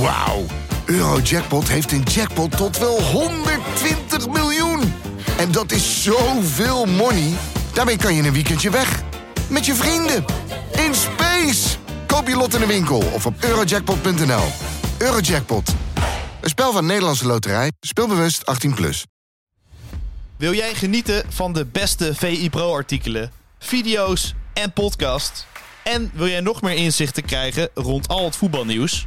Wauw. Eurojackpot heeft een jackpot tot wel 120 miljoen. En dat is zoveel money. Daarmee kan je een weekendje weg. Met je vrienden. In space. Koop je lot in de winkel of op eurojackpot.nl. Eurojackpot. Een spel van Nederlandse Loterij. Speelbewust 18+. Plus. Wil jij genieten van de beste VI Pro-artikelen, video's en podcasts? En wil jij nog meer inzichten krijgen rond al het voetbalnieuws?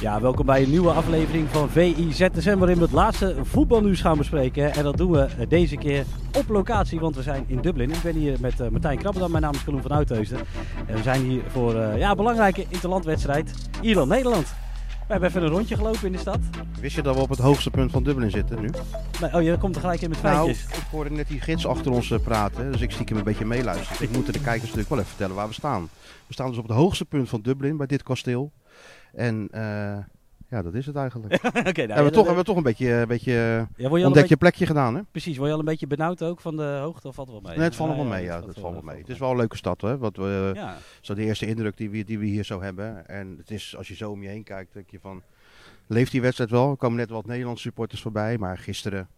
Ja, welkom bij een nieuwe aflevering van VIZSM waarin we het laatste voetbalnieuws gaan bespreken. En dat doen we deze keer op locatie, want we zijn in Dublin. Ik ben hier met uh, Martijn Krabberdam, mijn naam is Koen van Uitheusden. En we zijn hier voor uh, ja, een belangrijke interlandwedstrijd Ierland-Nederland. We hebben even een rondje gelopen in de stad. Wist je dat we op het hoogste punt van Dublin zitten nu? Nee, oh, je komt er gelijk in met feitjes. Nou, ik hoorde net die gids achter ons uh, praten, dus ik stiekem een beetje meeluisteren. Ik moet de kijkers natuurlijk wel even vertellen waar we staan. We staan dus op het hoogste punt van Dublin, bij dit kasteel. En uh, ja, dat is het eigenlijk. okay, nou, hebben, we toch, hebben we toch een beetje, een beetje ja, je ontdek je plekje gedaan, hè? Precies, word je al een beetje benauwd ook van de hoogte of valt wel mee? Nee, het valt wel mee, ja. Het valt wel mee. Het is wel een leuke stad, hè? Wat we, ja. Zo de eerste indruk die we, die we hier zo hebben. En het is, als je zo om je heen kijkt, denk je van... Leeft die wedstrijd wel? Er komen net wat Nederlandse supporters voorbij, maar gisteren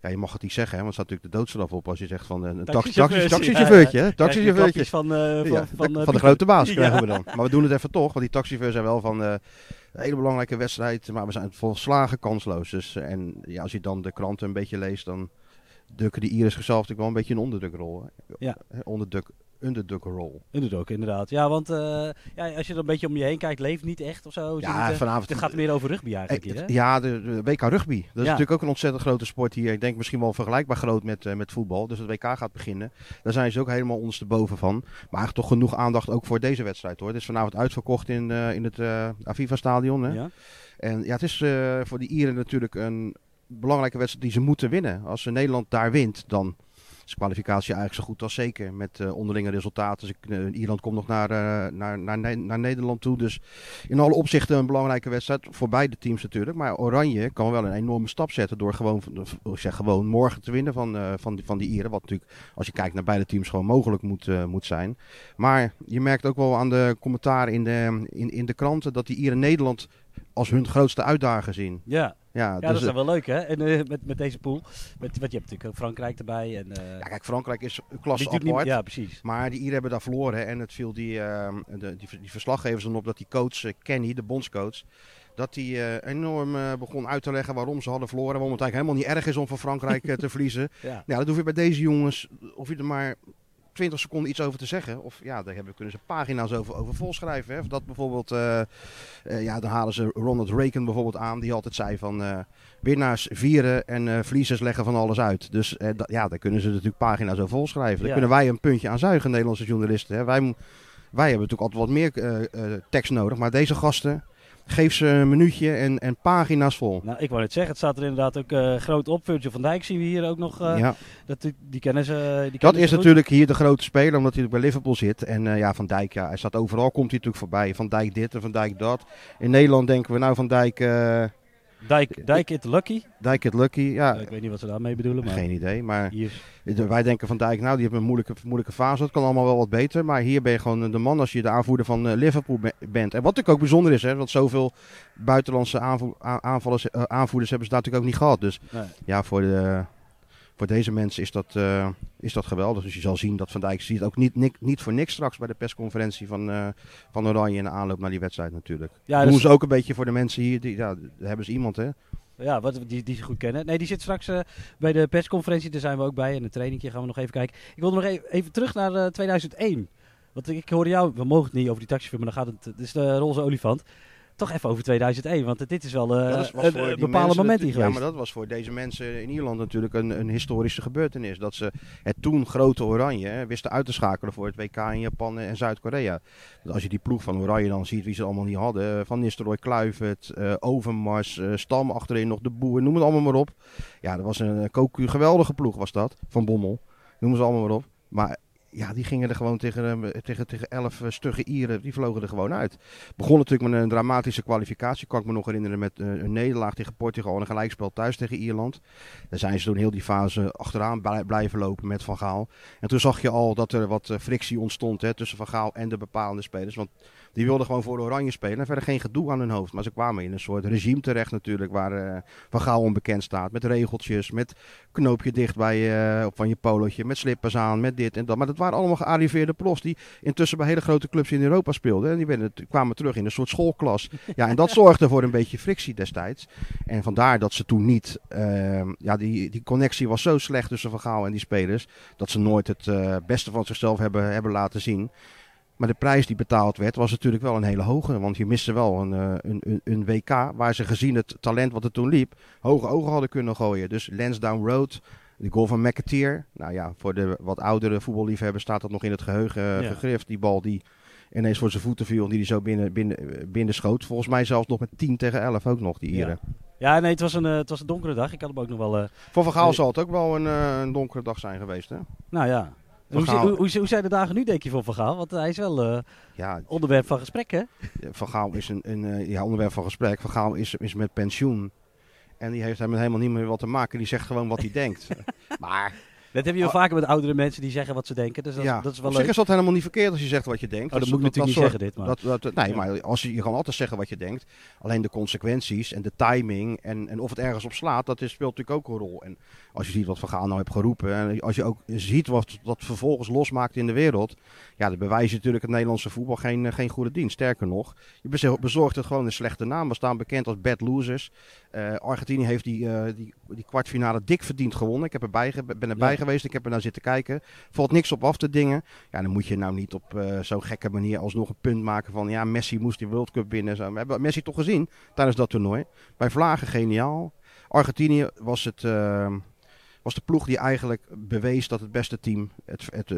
ja, je mag het niet zeggen, hè, want er staat natuurlijk de doodstraf op als je zegt van een taxichauffeurtje. Taxichauffeurtje, van, uh, van, van, van, de grote baas krijgen we dan. Maar we doen het even toch, want die taxichauffeurs zijn wel van uh, een hele belangrijke wedstrijd, maar we zijn volslagen kansloos. Dus, en ja, als je dan de kranten een beetje leest, dan dukken de Iris zelf natuurlijk wel een beetje een onderdrukrol. Ja. Onderdruk, underdog-rol. Underdog, inderdaad. Ja, want uh, ja, als je er een beetje om je heen kijkt, leeft niet echt of zo. Ja, het, vanavond... Het gaat meer over rugby eigenlijk hier, hè? Ja, de, de, WK rugby. Dat is ja. natuurlijk ook een ontzettend grote sport hier. Ik denk misschien wel vergelijkbaar groot met, uh, met voetbal. Dus het WK gaat beginnen. Daar zijn ze ook helemaal ondersteboven van. Maar eigenlijk toch genoeg aandacht ook voor deze wedstrijd, hoor. Het is vanavond uitverkocht in, in het Aviva-stadion, hè? Ja. En ja, het is voor de Ieren natuurlijk een belangrijke wedstrijd die ze moeten winnen. Als Nederland daar wint, dan kwalificatie eigenlijk zo goed als zeker met uh, onderlinge resultaten. Dus uh, Ierland komt nog naar, uh, naar, naar, naar Nederland toe. Dus in alle opzichten een belangrijke wedstrijd voor beide teams natuurlijk. Maar Oranje kan wel een enorme stap zetten door gewoon, zeg gewoon morgen te winnen van, van, die, van die Ieren. Wat natuurlijk als je kijkt naar beide teams gewoon mogelijk moet, moet zijn. Maar je merkt ook wel aan de commentaren in de, in, in de kranten dat die Ieren Nederland als hun grootste uitdager zien. Ja, ja, ja dus, dat is wel leuk hè. En uh, met, met deze pool. Met, wat je hebt natuurlijk ook Frankrijk erbij. En, uh, ja, kijk, Frankrijk is een klasse apart. Niet, ja, precies. Maar die Ieren hebben daar verloren. En het viel die, uh, de, die, die verslaggevers dan op dat die coach Kenny, de bondscoach. Dat hij enorm begon uit te leggen waarom ze hadden verloren. Waarom het eigenlijk helemaal niet erg is om van Frankrijk te verliezen. ja. ja, dat hoef je bij deze jongens. Of je er maar 20 seconden iets over te zeggen. Of ja, daar hebben, kunnen ze pagina's over, over volschrijven. Hè. Of dat bijvoorbeeld, uh, uh, ja, dan halen ze Ronald Reagan bijvoorbeeld aan. Die altijd zei van uh, winnaars vieren en verliezers leggen van alles uit. Dus ja, daar kunnen ze natuurlijk pagina's over volschrijven. Daar kunnen wij een puntje aan zuigen, Nederlandse journalisten. Hè. Wij, wij hebben natuurlijk altijd wat meer tekst nodig. Maar deze gasten, Geef ze een minuutje en, en pagina's vol. Nou, ik wou het zeggen, het staat er inderdaad ook uh, groot op. Virgil van Dijk zien we hier ook nog. Uh, ja. dat, die kennen ze. Die dat is natuurlijk hier de grote speler, omdat hij bij Liverpool zit. En uh, ja, Van Dijk, ja, hij staat overal, komt hij natuurlijk voorbij. Van Dijk dit en Van Dijk dat. In Nederland denken we nou Van Dijk Dijk, Dijk it lucky? Dijk it lucky, ja. Ik weet niet wat ze daarmee bedoelen. Maar Geen idee, maar hier. wij denken van Dijk, nou die heeft een moeilijke, moeilijke fase, dat kan allemaal wel wat beter. Maar hier ben je gewoon de man als je de aanvoerder van uh, Liverpool bent. En wat natuurlijk ook bijzonder is, hè, want zoveel buitenlandse uh, aanvoerders hebben ze daar natuurlijk ook niet gehad. Dus nee. ja, voor de voor deze mensen is dat, uh, is dat geweldig. Dus je zal zien dat Van Dijk ziet ook niet, niet, niet voor niks straks bij de persconferentie van, uh, van Oranje in de aanloop naar die wedstrijd natuurlijk. Ja, Doen ze ook een beetje voor de mensen hier. Die, ja, hebben ze iemand hè. Ja, wat, die, die ze goed kennen. Nee, die zit straks uh, bij de persconferentie. Daar zijn we ook bij. En een trainingje gaan we nog even kijken. Ik wil nog even, even terug naar 2001. Want ik, hoorde jou, we mogen het niet over die taxifiets, maar dan gaat het, het is de roze olifant toch even over 2001. Want dit is wel uh, een, een bepaalde moment hier geweest. Ja, maar dat was voor deze mensen in Ierland natuurlijk een, een historische gebeurtenis. Dat ze het toen grote Oranje hè, wisten uit te schakelen voor het WK in Japan en Zuid-Korea. Als je die ploeg van Oranje dan ziet wie ze allemaal niet hadden. Eh, van Nistelrooy, Kluivert, uh, Overmars, uh, Stam achterin nog, de Boer, noem het allemaal maar op. Ja, dat was een uh, geweldige ploeg was dat, van Bommel. Noem ze allemaal maar op. Maar ja, die gingen er gewoon tegen, eh, tegen, tegen elf uh, stugge Ieren, die vlogen er gewoon uit. Begon natuurlijk met een dramatische kwalificatie, kan ik me nog herinneren, met uh, een nederlaag tegen Portugal en een gelijkspel thuis tegen Ierland. Daar zijn ze toen heel die fase achteraan blijven lopen met Van Gaal. En toen zag je al dat er wat frictie ontstond hè, tussen Van Gaal en de bepalende spelers. Want die wilden gewoon voor de Oranje spelen. En verder geen gedoe aan hun hoofd. Maar ze kwamen in een soort regime terecht natuurlijk. Waar uh, Van Gaal onbekend staat. Met regeltjes. Met knoopje dicht bij, uh, van je polootje. Met slippers aan. Met dit en dat. Maar dat waren allemaal gearriveerde pros. Die intussen bij hele grote clubs in Europa speelden. En die werden, kwamen terug in een soort schoolklas. Ja, en dat zorgde voor een beetje frictie destijds. En vandaar dat ze toen niet... Uh, ja, die, die connectie was zo slecht tussen Van Gaal en die spelers. Dat ze nooit het uh, beste van zichzelf hebben, hebben laten zien. Maar de prijs die betaald werd was natuurlijk wel een hele hoge. Want je miste wel een, een, een, een, WK waar ze gezien het talent wat er toen liep, hoge ogen hadden kunnen gooien. Dus Lansdowne Road, de goal van McAteer. Nou ja, voor de wat oudere voetballiefhebbers staat dat nog in het geheugen ja. gegrift. Die bal die ineens voor zijn voeten viel en die hij zo binnen, binnen, binnen schoot. Volgens mij zelfs nog met 10 tegen 11 ook nog, die Ieren. Ja. ja nee, het was, een, het was een donkere dag. Ik had hem ook nog wel... Uh, voor Van Gaal zal het ook wel een, een donkere dag zijn geweest, hè? Nou ja, hoe, hoe, hoe, hoe, zijn de dagen nu, denk je, voor Van Gaal? Want hij is wel uh, ja, onderwerp van gesprek, hè? Van Gaal is een, een uh, ja, onderwerp van gesprek. Van Gaal is, is met pensioen. En die heeft hem helemaal niet meer wat te maken. Die zegt gewoon wat hij denkt. maar dat heb je wel oh. vaker met oudere mensen die zeggen wat ze denken. Dus dat, ja. dat is wel Op zich is dat helemaal niet verkeerd als je zegt wat je denkt. Oh, dat, moet ik natuurlijk niet zeggen dit. Maar. Dat, dat, nee, maar als je, je kan altijd zeggen wat je denkt. Alleen de consequenties en de timing en, en of het ergens op slaat, dat is, speelt natuurlijk ook een rol. En als je ziet wat Van Gaal nou heeft geroepen. En als je ook ziet wat dat vervolgens losmaakt in de wereld. Ja, dan bewijst je natuurlijk het Nederlandse voetbal geen, eh, geen goede dienst. Sterker nog, je bezorgt het gewoon een slechte naam. We staan bekend als bad losers. Uh, Argentinië heeft die, uh, die, die kwartfinale dik verdiend gewonnen. Ik heb erbij, ben erbij ja. Geweest. Ik heb er naar zitten kijken. Valt niks op af te dingen. Ja, dan moet je nou niet op uh, zo'n gekke manier alsnog een punt maken van... Ja, Messi moest die World Cup winnen. Zo. We hebben Messi toch gezien tijdens dat toernooi. Bij Vlagen geniaal. Argentinië was het was de ploeg die eigenlijk bewees dat het beste team het, het,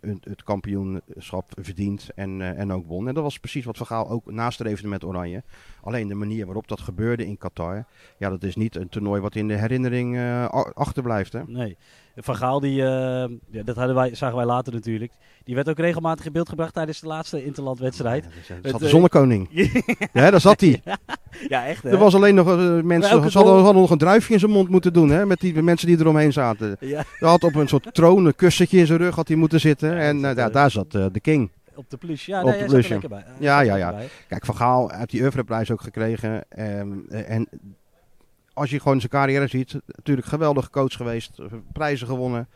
het, het kampioenschap verdient en, uh, en ook won. En dat was precies wat Van Gaal ook nastreefde met Oranje. Alleen de manier waarop dat gebeurde in Qatar, ja, dat is niet een toernooi wat in de herinnering uh, achterblijft. Hè? Nee. Van Gaal, die, uh, ja, dat hadden wij, zagen wij later natuurlijk. Die werd ook regelmatig in beeld gebracht tijdens de laatste interlandwedstrijd. Ja, dat zat de zonnekoning. ja, daar zat hij. ja, echt. Hè? Er was alleen nog uh, mensen. Ze hadden, hadden, nog een druifje in zijn mond moeten doen, hè? Met die mensen die eromheen zaten. Ja. Hij had op een soort troon een kussentje in zijn rug had hij moeten zitten. En uh, ja, daar zat de king. Op de plus, ja, nee, op de plus. Bij. Ja, ja, ja. Kijk, Van Gaal heeft die Oeuvreprijs ook gekregen. Um, en als je gewoon zijn carrière ziet, natuurlijk geweldig coach geweest, prijzen gewonnen.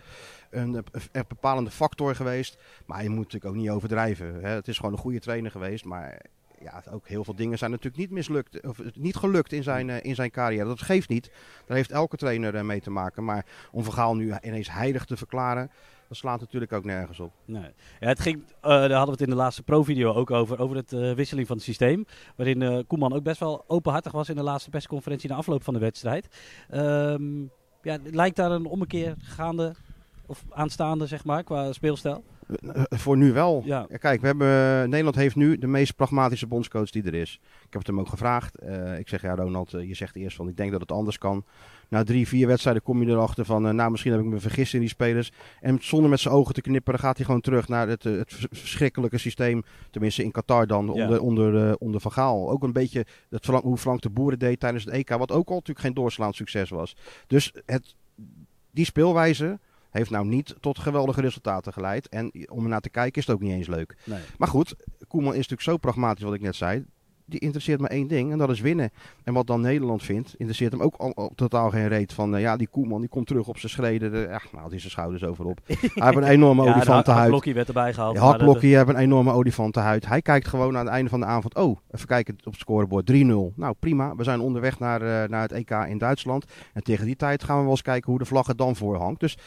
Een, een bepalende factor geweest. Maar je moet natuurlijk ook niet overdrijven. Hè. Het is gewoon een goede trainer geweest. Maar ja, ook heel veel dingen zijn natuurlijk niet mislukt. Of niet gelukt in zijn, uh, in zijn carrière. Dat geeft niet. Daar heeft elke trainer uh, mee te maken. Maar om Vergaal nu ineens heilig te verklaren. Dat slaat natuurlijk ook nergens op. Nee. Het ging, uh, daar hadden we het in de laatste pro-video ook over. Over het uh, wisseling van het systeem. Waarin uh, Koeman ook best wel openhartig was in de laatste persconferentie na afloop van de wedstrijd. Um, ja, lijkt daar een ommekeer gaande of aanstaande, zeg maar, qua speelstijl? Voor nu wel. Ja. Kijk, we hebben, Nederland heeft nu de meest pragmatische bondscoach die er is. Ik heb het hem ook gevraagd. Uh, ik zeg, ja Ronald, je zegt eerst van ik denk dat het anders kan. Na drie, vier wedstrijden kom je erachter van, uh, nou misschien heb ik me vergist in die spelers. En zonder met zijn ogen te knipperen gaat hij gewoon terug naar het, het verschrikkelijke systeem. Tenminste in Qatar dan, ja. onder, onder, onder Van Gaal. Ook een beetje het, hoe Frank de Boeren deed tijdens het EK. Wat ook al natuurlijk geen doorslaand succes was. Dus het, die speelwijze heeft nou niet tot geweldige resultaten geleid. En om naar te kijken is het ook niet eens leuk. Nee. Maar goed, Koeman is natuurlijk zo pragmatisch wat ik net zei die interesseert me één ding en dat is winnen. En wat dan Nederland vindt, interesseert hem ook al, al totaal geen reet van, uh, ja, die Koeman die komt terug op zijn schreden. De, ja, nou, die zijn schouders overop. Hij heeft een enorme ja, olifantenhuid. Hakblokkie werd erbij gehaald. Ja, Hakblokkie heeft een enorme olifantenhuid. Hij kijkt gewoon aan het einde van de avond, oh, even kijken op het scorebord, 3-0. Nou, prima, we zijn onderweg naar, uh, naar het EK in Duitsland. En tegen die tijd gaan we wel eens kijken hoe de vlag er dan voor hangt. Dus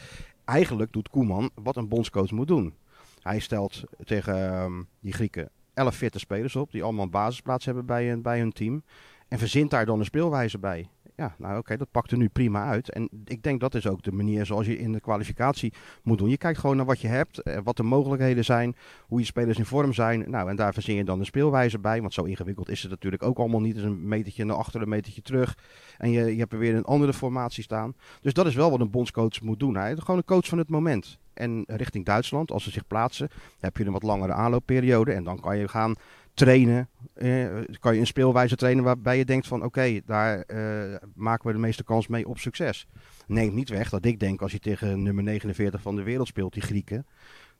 eigenlijk doet Koeman wat een bondscoach moet doen. Hij stelt tegen um, die Grieken 11 fitte spelers op, die allemaal een basisplaats hebben bij, bij hun team. En verzint daar dan een speelwijze bij. Ja, nou oké, dat pakt er nu prima uit. En ik denk dat is ook de manier zoals je in de kwalificatie moet doen. Je kijkt gewoon naar wat je hebt, eh, wat de mogelijkheden zijn, hoe je spelers in vorm zijn. Nou, en daar verzin je dan een speelwijze bij, want zo ingewikkeld is het natuurlijk ook allemaal niet. Het een metertje naar achter, een metertje terug. En je, je hebt er weer een andere formatie staan. Dus dat is wel wat een bondscoach moet doen. Hij is gewoon een coach van het moment. En richting Duitsland, als ze zich plaatsen, heb je een wat langere aanloopperiode. En dan kan je gaan trainen. Eh, kan je een speelwijze trainen waarbij je denkt van oké, daar eh, maken we de meeste kans mee op succes. Neemt niet weg dat ik denk als je tegen nummer 49 van de wereld speelt, die Grieken.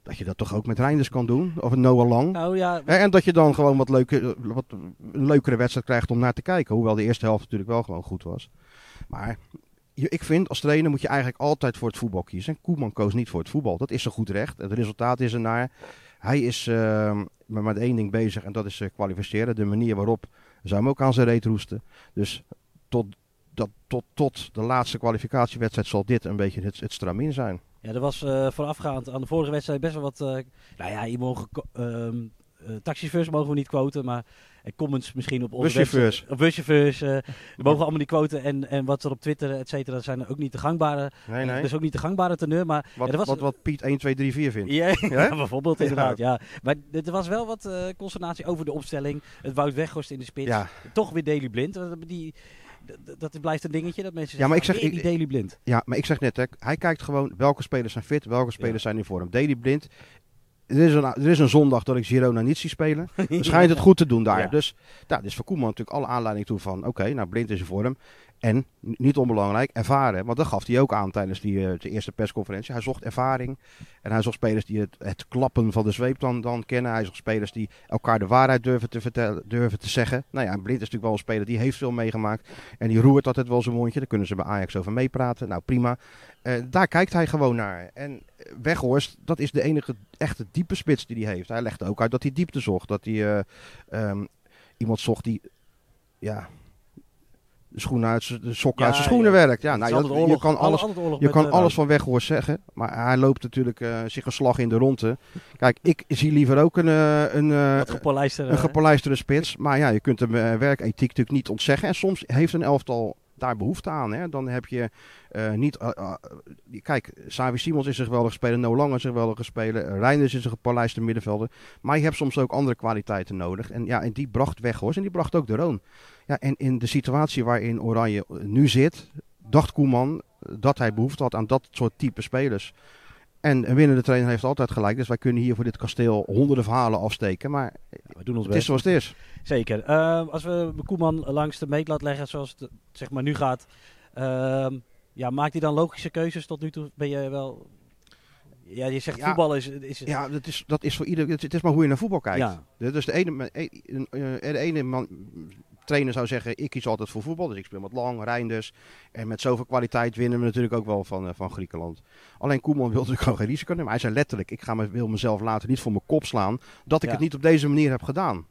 Dat je dat toch ook met Reinders kan doen. Of Noah Lang. Nou ja, En dat je dan gewoon wat, leuke, wat een leukere wedstrijd krijgt om naar te kijken. Hoewel de eerste helft natuurlijk wel gewoon goed was. Maar je- ik vind als trainer moet je eigenlijk altijd voor het voetbal kiezen. En Koeman koos niet voor het voetbal. Dat is zo goed recht. Het resultaat is er naar. Hij is maar met één ding bezig en dat is eh, kwalificeren. De manier waarop zou hem ook aan zijn reet roesten. Dus tot, dat, tot, tot de laatste kwalificatiewedstrijd zal dit een beetje het, het stramien zijn. Ja, er was eh, voorafgaand aan de vorige wedstrijd best wel wat. eh, nou ja, je mogen. Eh, taxichauffeurs mogen we niet quoten, maar eh, comments misschien op onze Buschauffeurs. website- Of buschauffeurs. die mogen allemaal niet quoten. En, en wat er op Twitter, et cetera, zijn ook niet de gangbare. Nee, nee. Dus ook niet de gangbare teneur. Maar wat, ja, er was- wat, wat Piet 1, 2, 3, 4 vindt. ja, bijvoorbeeld inderdaad. Ja. Maar er was wel wat eh, consternatie over de opstelling. Het Wout Weghorst in de spits. Ja, Toch weer Daily Blind. Die, dat blijft een dingetje dat mensen Ja, maar ik zeggen, zeg- "Ah, ik- die Daily Blind. Ja, maar ik zeg net, hè, hij kijkt gewoon welke spelers zijn fit, welke spelers zijn in vorm. Deli Blind, er is, een, er is een zondag dat ik Girona niet zie spelen. Dan schijnt het goed te doen daar. Ja. Dus daar is voor Koeman natuurlijk alle aanleiding toe van, oké, nou Blind is in vorm. En, niet onbelangrijk, ervaren. Want dat gaf hij ook aan tijdens die, eh, de eerste persconferentie. Hij zocht ervaring. En hij zocht spelers die het, het klappen van de zweep dan, dan kennen. Hij zocht spelers die elkaar de waarheid durven te, vertellen, durven te zeggen. Nou ja, Blind is natuurlijk wel een speler die heeft veel meegemaakt. En die roert altijd wel zijn mondje. Daar kunnen ze bij Ajax over meepraten. Nou, prima. Eh, daar kijkt hij gewoon naar. En eh, Weghorst, dat is de enige echte diepe spits die hij heeft. Hij legde ook uit dat hij diepte zocht. Dat hij eh, ehm, iemand zocht die... Ja, de schoenen uit de sokken Ja, uit zijn schoenen ja. werkt. Ja, nou, je, kan alles, je met, kan eh, alles van Weghorst zeggen. Maar hij loopt natuurlijk eh, zich een slag in de ronde. Kijk, ik zie liever ook een, eh, een, een gepolijsterde spits. Maar ja, je kunt de eh, werkethiek natuurlijk niet ontzeggen. En soms heeft een elftal daar behoefte aan. Hè? Dan heb je niet... kijk, Savi Simons is een geweldige speler. No Lang is een geweldige speler. Reinders is een gepolijste middenvelder. Maar je hebt soms ook andere kwaliteiten nodig. En ja, en die bracht Weghorst en die bracht ook de Roon. Ja, en in de situatie waarin Oranje nu zit... dacht Koeman dat hij behoefte had aan dat soort type spelers. En een winnende trainer heeft altijd gelijk. Dus wij kunnen hier voor dit kasteel honderden verhalen afsteken. Maar we doen ons het is zoals het is. Zeker. Eh, als we Koeman langs de meet laten leggen zoals het zeg maar nu gaat. ehm, ja, maakt hij dan logische keuzes? Tot nu toe ben je wel... Ja, je zegt Ja. voetbal is... is Ja, dat is, dat is voor ieder. Het is maar hoe je naar voetbal kijkt. Ja. Dus de ene, de ene man, trainer zou zeggen: ik kies altijd voor voetbal. Dus ik speel met Lang, Reinders. En met zoveel kwaliteit winnen we natuurlijk ook wel van, eh, van Griekenland. Alleen Koeman wil natuurlijk gewoon geen risico nemen. Hij zei letterlijk: ik ga me, wil mezelf later niet voor mijn kop slaan. dat ik Ja. het niet op deze manier heb gedaan.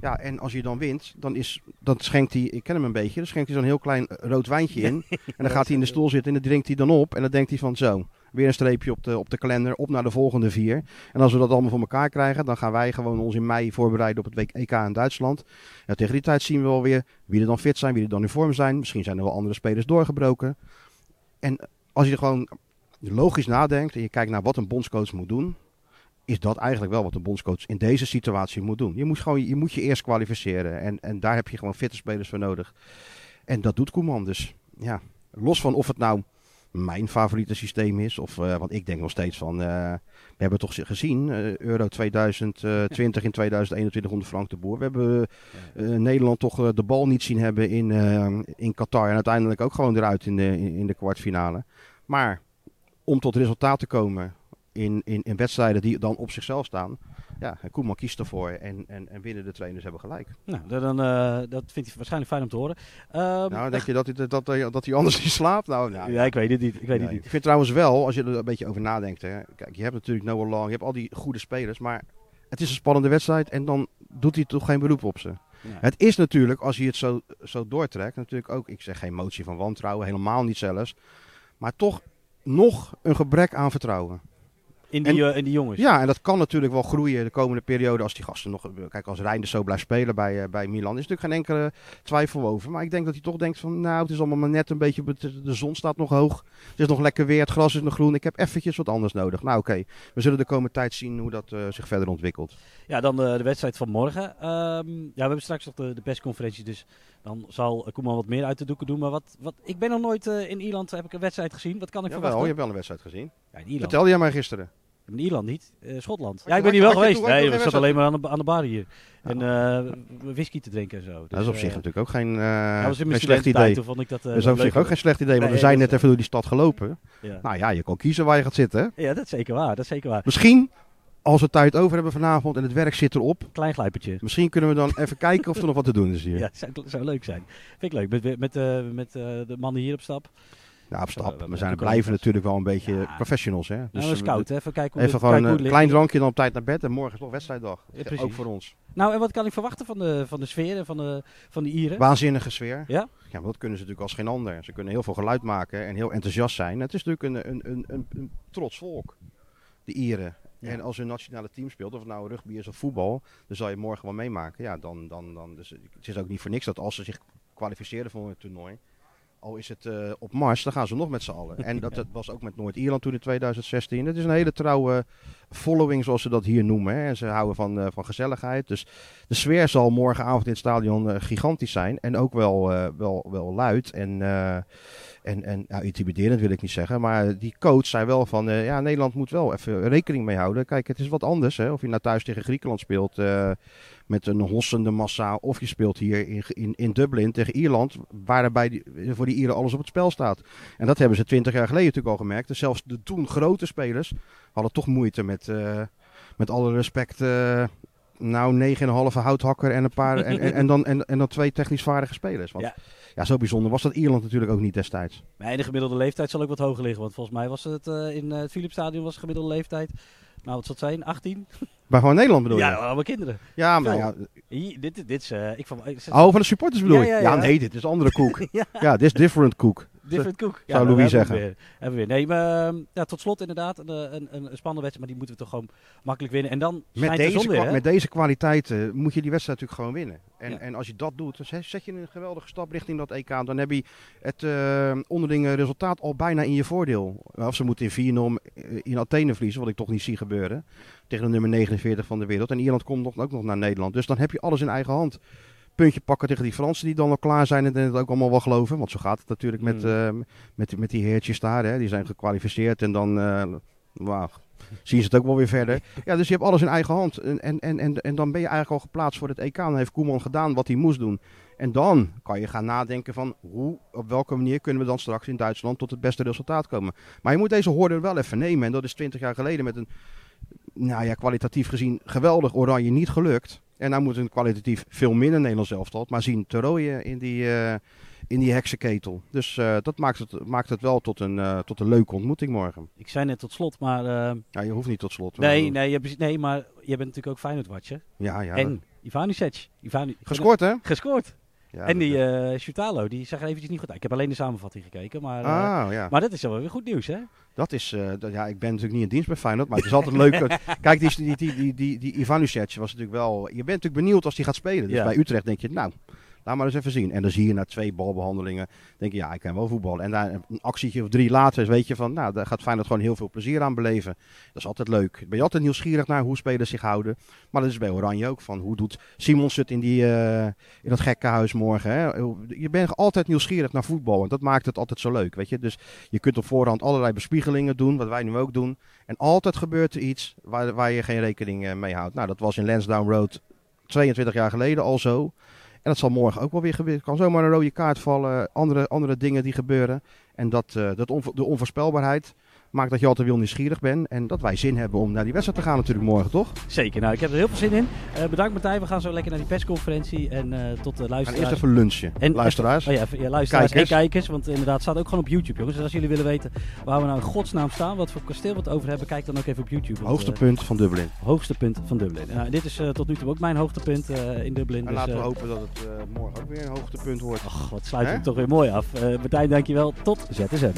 Ja, en als je dan wint, dan, is, dan schenkt hij, ik ken hem een beetje, dan schenkt hij zo'n heel klein eh, rood wijntje in. en dan gaat hij in de stoel zitten en dat drinkt hij dan op. En dan denkt hij van zo, weer een streepje op de, op de kalender, op naar de volgende vier. En als we dat allemaal voor elkaar krijgen, dan gaan wij gewoon ons in mei voorbereiden op het WK in Duitsland. En tegen die tijd zien we wel weer wie er dan fit zijn, wie er dan in vorm zijn. Misschien zijn er wel andere spelers doorgebroken. En als je gewoon logisch nadenkt en je kijkt naar wat een bondscoach moet doen, is dat eigenlijk wel wat een bondscoach in deze situatie moet doen. Je moet, gewoon, je, moet je eerst kwalificeren en, en daar heb je gewoon fitte spelers voor nodig. En dat doet Koeman dus. Ja, los van of het nou mijn favoriete systeem is, of, eh, want ik denk nog steeds van, eh, we hebben toch gezien, eh, Euro 2020 in 2021 onder Frank de Boer. We hebben Nederland toch de bal niet zien hebben in, in Qatar en uiteindelijk ook gewoon eruit in de, in de kwartfinale. Maar om tot resultaat te komen in, in, in wedstrijden die dan op zichzelf staan. Ja, Koeman kiest ervoor en, en, en winnen de trainers hebben gelijk. Nou, dan, eh, dat vindt hij waarschijnlijk fijn om te horen. Ehm, Nou, denk je dat hij, dat, hij- dat hij anders niet slaapt? Nou, nou ja, ik weet het niet. Ik weet Nee. het niet. Ik vind trouwens wel, als je er een beetje over nadenkt. Hè, kijk, je hebt natuurlijk Noah Long, je hebt al die goede spelers. Maar het is een spannende wedstrijd en dan doet hij toch geen beroep op ze. Nee. Het is natuurlijk, als je het zo, zo doortrekt, natuurlijk ook, ik zeg geen motie van wantrouwen, helemaal niet zelfs. Maar toch nog een gebrek aan vertrouwen. In die, in die jongens. Ja, en dat kan natuurlijk wel groeien de komende periode als die gasten nog... Kijk, als Reinders zo blijft spelen bij, bij Milan is natuurlijk geen enkele twijfel over. Maar ik denk dat hij toch denkt van, nou, het is allemaal maar net een beetje... De zon staat nog hoog. Het is nog lekker weer, het gras is nog groen. Ik heb eventjes wat anders nodig. Nou, oké. We zullen de komende tijd zien hoe dat zich verder ontwikkelt. Ja, dan de, de wedstrijd van morgen. Ehm, ja, we hebben straks nog de, de persconferentie, dus dan zal Koeman wat meer uit de doeken doen. Maar wat, wat, ik ben nog nooit in Ierland, heb ik een wedstrijd gezien. Wat kan ik ja, verwachten? Wel, je hebt wel een wedstrijd gezien. Ja, in Ierland. Vertelde jij mij gisteren. In Ierland niet, uh, Schotland. ja, ik ben hier wel geweest. Nee, we zat alleen maar aan de, aan de bar hier. En uh, whisky te drinken en zo. Dus, dat is op zich natuurlijk ook geen, dat geen slecht idee. Vond ik dat, dat is op zich ook geen slecht idee, want we zijn net even door die stad gelopen. Ja. Nou ja, je kan kiezen waar je gaat zitten. Ja, dat is zeker waar. Dat is zeker waar. Misschien als we tijd over hebben vanavond en het werk zit erop. Klein glijpertje. Misschien kunnen we dan even kijken of er nog wat te doen is hier. Ja, zou, zou leuk zijn. Vind ik leuk. Met, met, uh, met uh, de mannen hier op stap. Ja, op stap. We, we zijn blijven natuurlijk wel een beetje ja. professionals. Hè? Dus nou, scout, even kijken hoe Even gewoon een klein drankje dan op tijd naar bed en morgen is nog wedstrijddag. Ja, ook voor ons. Nou, en wat kan ik verwachten van de, van de sfeer en van de, van de Ieren? Waanzinnige sfeer. Ja? Ja, maar dat kunnen ze natuurlijk als geen ander. Ze kunnen heel veel geluid maken en heel enthousiast zijn. Het is natuurlijk een, een, een, een, een trots volk, de Ieren. Ja. En als een nationale team speelt, of het nou rugby is of voetbal, dan zal je morgen wel meemaken. Ja, dan, dan, dan, dus het is ook niet voor niks dat als ze zich kwalificeren voor een toernooi, al is het uh, op Mars, dan gaan ze nog met z'n allen. En dat, dat, was ook met Noord-Ierland toen in 2016. Het is een hele trouwe following, zoals ze dat hier noemen. Hè. En ze houden van, uh, van gezelligheid. Dus de sfeer zal morgenavond in het stadion uh, gigantisch zijn. En ook wel, wel, wel luid. En en, en nou, intimiderend wil ik niet zeggen, maar die coach zei wel van, ja, Nederland moet wel even rekening mee houden. Kijk, het is wat anders, hè? of je nou thuis tegen Griekenland speelt met een hossende massa, of je speelt hier in, in, in Dublin tegen Ierland, waarbij die, voor die Ieren alles op het spel staat. En dat hebben ze twintig jaar geleden natuurlijk al gemerkt. Dus zelfs de toen grote spelers hadden toch moeite met, uh, met alle respect nou, 9,5 houthakker en een paar. en, en, en, dan, en, en dan twee technisch vaardige spelers. Want ja. ja. zo bijzonder was dat Ierland natuurlijk ook niet destijds. Nee, de gemiddelde leeftijd zal ook wat hoger liggen. Want volgens mij was het uh, in uh, het Philipsstadion was de gemiddelde leeftijd. Nou, wat zal het zijn? 18? Maar gewoon Nederland bedoel je? Ja, allemaal kinderen. Ja, maar ja. Hier, dit, dit is. Uh, ik van, oh, van de supporters bedoel je? Ja, ja, nee, dit is andere koek. ja, dit is different koek. Different Cook. Ja, Zou Louis zeggen. Hebben we, weer, hebben we weer. Nee, maar ja, tot slot inderdaad een, een, een spannende wedstrijd. Maar die moeten we toch gewoon makkelijk winnen. En dan met deze, de zon weer, met deze kwaliteiten moet je die wedstrijd natuurlijk gewoon winnen. En, ja. en als je dat doet, dan zet je een geweldige stap richting dat EK. Dan heb je het uh, onderlinge resultaat al bijna in je voordeel. Of ze moeten in 4-0 in Athene verliezen, wat ik toch niet zie gebeuren. Tegen de nummer 49 van de wereld. En Ierland komt nog, ook nog naar Nederland. Dus dan heb je alles in eigen hand puntje pakken tegen die Fransen die dan al klaar zijn en het ook allemaal wel geloven. Want zo gaat het natuurlijk met, Hmm. uh, met, met die heertjes daar. Hè. Die zijn gekwalificeerd en dan uh, wow, zien ze het ook wel weer verder. Ja, dus je hebt alles in eigen hand. En, en, en, en, en dan ben je eigenlijk al geplaatst voor het EK. Dan heeft Koeman gedaan wat hij moest doen. En dan kan je gaan nadenken van hoe, op welke manier kunnen we dan straks in Duitsland tot het beste resultaat komen. Maar je moet deze hoorde wel even nemen. En dat is twintig jaar geleden met een, nou ja, kwalitatief gezien geweldig oranje niet gelukt. En nou moet een kwalitatief veel minder Nederlands elftal, maar zien te rooien in die, uh, in die heksenketel. Dus uh, dat maakt het, maakt het wel tot een, uh, tot een leuke ontmoeting morgen. Ik zei net tot slot, maar... ja, je hoeft niet tot slot. Nee, nee, je, nee maar je bent natuurlijk ook Feyenoord-watcher. Ja, ja. En Ivanisevic. Ivani Gescoord, hè? Gescoord. Ja, en die uh, die zag er eventjes niet goed uit. Ik heb alleen de samenvatting gekeken, maar, uh, ah, ja. maar dat is wel weer goed nieuws, hè? Dat is, uh, dat, ja, ik ben natuurlijk niet in dienst bij Feyenoord, maar het is altijd leuk. Kijk, die, die, die, die, die, die Ivanisevic was natuurlijk wel... Je bent natuurlijk benieuwd als hij gaat spelen. Dus ja. bij Utrecht denk je, nou, laat maar eens even zien. En dan zie je na twee balbehandelingen, denk je, ja, ik kan wel voetballen. En daar een actietje of drie later weet je van, nou, daar gaat Feyenoord gewoon heel veel plezier aan beleven. Dat is altijd leuk. Ben je altijd nieuwsgierig naar hoe spelers zich houden. Maar dat is bij Oranje ook, van hoe doet Simons het in, die, uh, in dat gekke huis morgen. Hè? Je bent altijd nieuwsgierig naar voetbal en dat maakt het altijd zo leuk, weet je. Dus je kunt op voorhand allerlei bespiegelingen doen, wat wij nu ook doen. En altijd gebeurt er iets waar, waar je geen rekening uh, mee houdt. Nou, dat was in Lansdowne Road 22 jaar geleden al zo. En dat zal morgen ook wel weer gebeuren. Er kan zomaar een rode kaart vallen, andere, andere dingen die gebeuren. En dat, uh, dat de onvoorspelbaarheid maakt dat je altijd wel nieuwsgierig bent. En dat wij zin hebben om naar die wedstrijd te gaan natuurlijk morgen, toch? Zeker. Nou, ik heb er heel veel zin in. Uh, bedankt Martijn. We gaan zo lekker naar die persconferentie. En uh, tot de luisteraars. En eerst even lunchen. En luisteraars. Even, oh ja, ja, luisteraars kijkers. en kijkers. Want inderdaad, het staat ook gewoon op YouTube, jongens. Dus als jullie willen weten waar we nou in godsnaam staan, wat voor kasteel we het over hebben, kijk dan ook even op YouTube. Want, hoogste punt van Dublin. Hoogste punt van Dublin. Nou, dit is tot nu toe ook mijn hoogtepunt in Dublin. En dus, laten we hopen dat het morgen ook weer een hoogtepunt wordt. Ach, wat sluit het toch weer mooi af. Martijn, dankjewel. Tot ZSM.